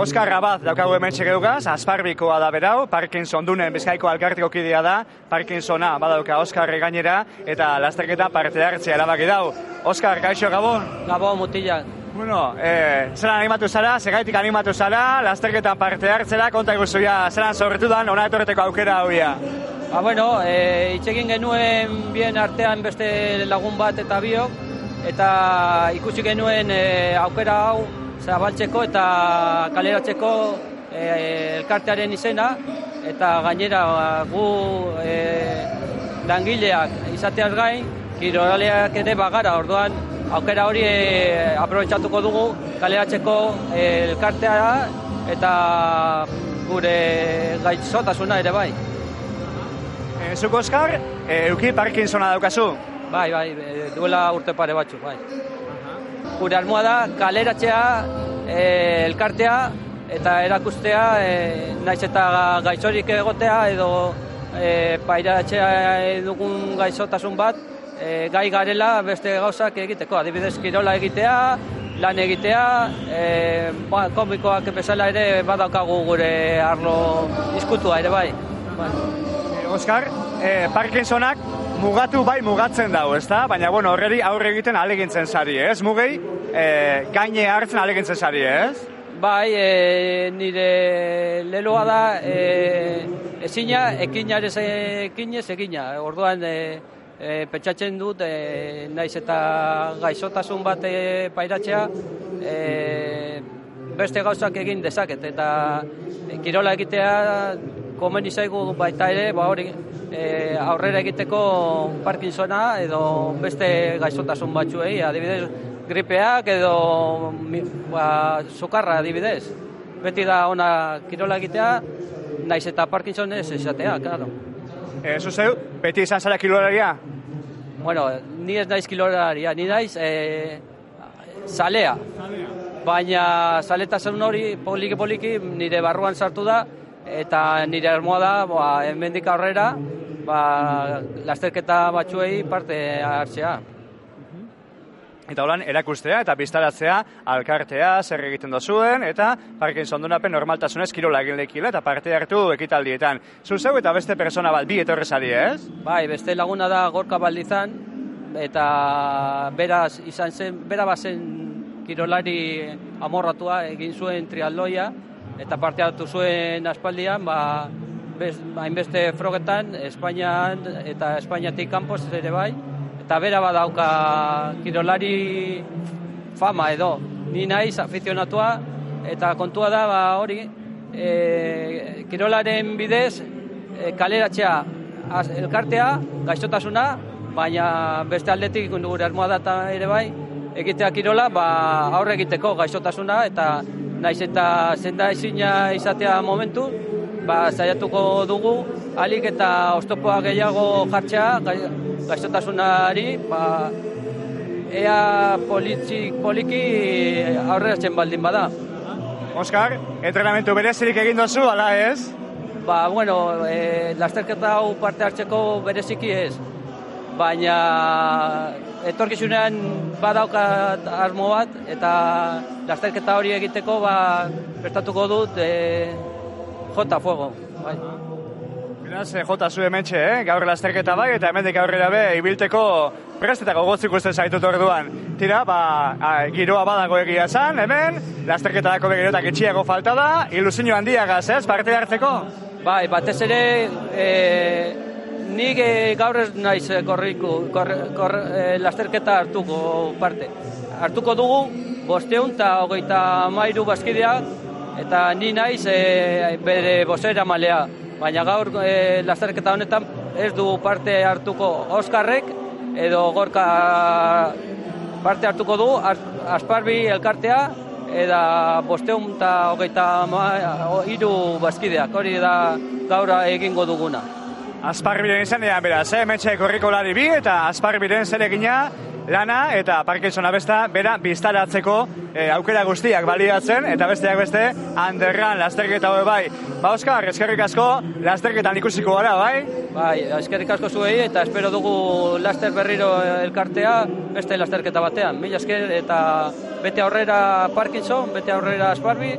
Oskar Rabat daukagu hemen txegeugaz, Asparbikoa da berau, Parkinson dunen bizkaiko alkartiko kidea da, Parkinsona badauka Oskar gainera, eta lasterketa parte hartzea erabaki dau. Oskar, gaixo gabon? Gabon, mutila. Bueno, eh, zelan animatu zara, segaitik animatu zara, lasterketan parte hartzera, konta iguzuia, zelan sorretu dan, ona etorreteko aukera hauia. Ba, bueno, e, itxegin genuen bien artean beste lagun bat eta biok, eta ikusi genuen e, aukera hau zabaltzeko eta kaleratzeko e, elkartearen izena, eta gainera ba, gu e, langileak izateaz gain, kirolaleak ere bagara, orduan aukera hori e, aprobetsatuko dugu kaleratzeko e, elkartea eta gure gaitzotasuna ere bai. E, Zuk, Oskar, e, euki Parkinsona daukazu? Bai, bai, duela urte pare batzu, bai. Gure almoa da, kaleratzea, e, elkartea, eta erakustea, e, naiz eta gaitzorik egotea, edo e, pairatzea dugun gaizotasun bat, e, gai garela beste gauzak egiteko. Adibidez, kirola egitea, lan egitea, e, ba, komikoak bezala ere badaukagu gure arlo izkutua ere bai. bai. Oskar, eh, Parkinsonak mugatu bai mugatzen dago, ezta? Baina bueno, horreri aurre egiten alegintzen sari, ez? Mugei eh, gaine hartzen alegintzen sari, ez? Bai, e, nire leloa da e, ezina ekinarez ekinez egina. Orduan e, e, pentsatzen dut e, naiz eta gaixotasun bat e, pairatzea e, beste gauzak egin dezaket eta e, kirola egitea komeni zaigu baita ere, ba hori e, aurrera egiteko Parkinsona edo beste gaixotasun batzuei, adibidez gripeak edo ba, sukarra adibidez. Beti da ona kirola egitea, naiz eta Parkinson ez esatea, claro. Eh, zuzeu, beti izan zara kilolaria? Bueno, ni ez naiz kilolaria, ni naiz e, zalea. Baina zaletasun hori poliki-poliki nire barruan sartu da, eta nire armoa da, ba, hemendik aurrera, ba, lasterketa batzuei parte hartzea. Eta holan, erakustea eta biztaratzea alkartea, zer egiten dozuen, eta Parkinson dunapen normaltasunez kirola egin lekila eta parte hartu ekitaldietan. Zuzeu eta beste persona bat bi etorrezari, ez? Bai, beste laguna da gorka baldizan, eta beraz izan zen, bera bazen kirolari amorratua egin zuen trialdoia, eta parte hartu zuen aspaldian, ba, hainbeste frogetan, Espainian eta Espainiatik kanpoz ere bai, eta bera badauka kirolari fama edo, ni naiz afizionatua, eta kontua da ba, hori, e, kirolaren bidez, e, kaleratzea az, elkartea, gaixotasuna, baina beste aldetik gure armoa data ere bai, egitea kirola, ba, aurre egiteko gaixotasuna, eta naiz eta zenda ezina izatea momentu, ba, saiatuko dugu, alik eta oztopoa gehiago jartzea gai- gaixotasunari, ba, ea politzik poliki aurreratzen baldin bada. Oskar, entrenamentu berezirik egin dozu, ala ez? Ba, bueno, e, lasterketa hau parte hartzeko bereziki ez. Baina etorkizunean badaukat asmo bat eta lasterketa hori egiteko ba, prestatuko dut e, jota fuego. Bai. Beraz, eh, jota zu hementxe, eh? gaur lasterketa bai, eta hemendik aurrera be, ibilteko prestetako gotzik uste zaitut orduan. Tira, ba, a, giroa badago egia esan, hemen, lasterketa dako begirotak itxiago falta da, ilusio handiagaz, ez, parte hartzeko? Bai, batez ere e, nik e, gaur ez naiz korriku, kor, kor, e, lasterketa hartuko parte. Hartuko dugu, bosteun eta hogeita mairu bazkideak, eta ni naiz e, bere bosera malea. Baina gaur e, lasterketa honetan ez du parte hartuko Oskarrek, edo gorka parte hartuko du, Asparbi elkartea, eta bosteun eta hogeita ma- hiru bazkideak, hori da gaura egingo duguna. Azparbiren izanean beraz, eh? Metxe korriko lari bi eta azparbiren zeregina lana eta Parkinsona besta bera biztaratzeko eh, aukera guztiak baliatzen eta besteak beste handerran lasterketa hori bai. Ba, Oskar, eskerrik asko lasterketan ikusiko gara, bai? Bai, eskerrik asko zuei eta espero dugu laster berriro elkartea beste lasterketa batean. Mila esker eta bete aurrera Parkinson, bete aurrera Asparbi.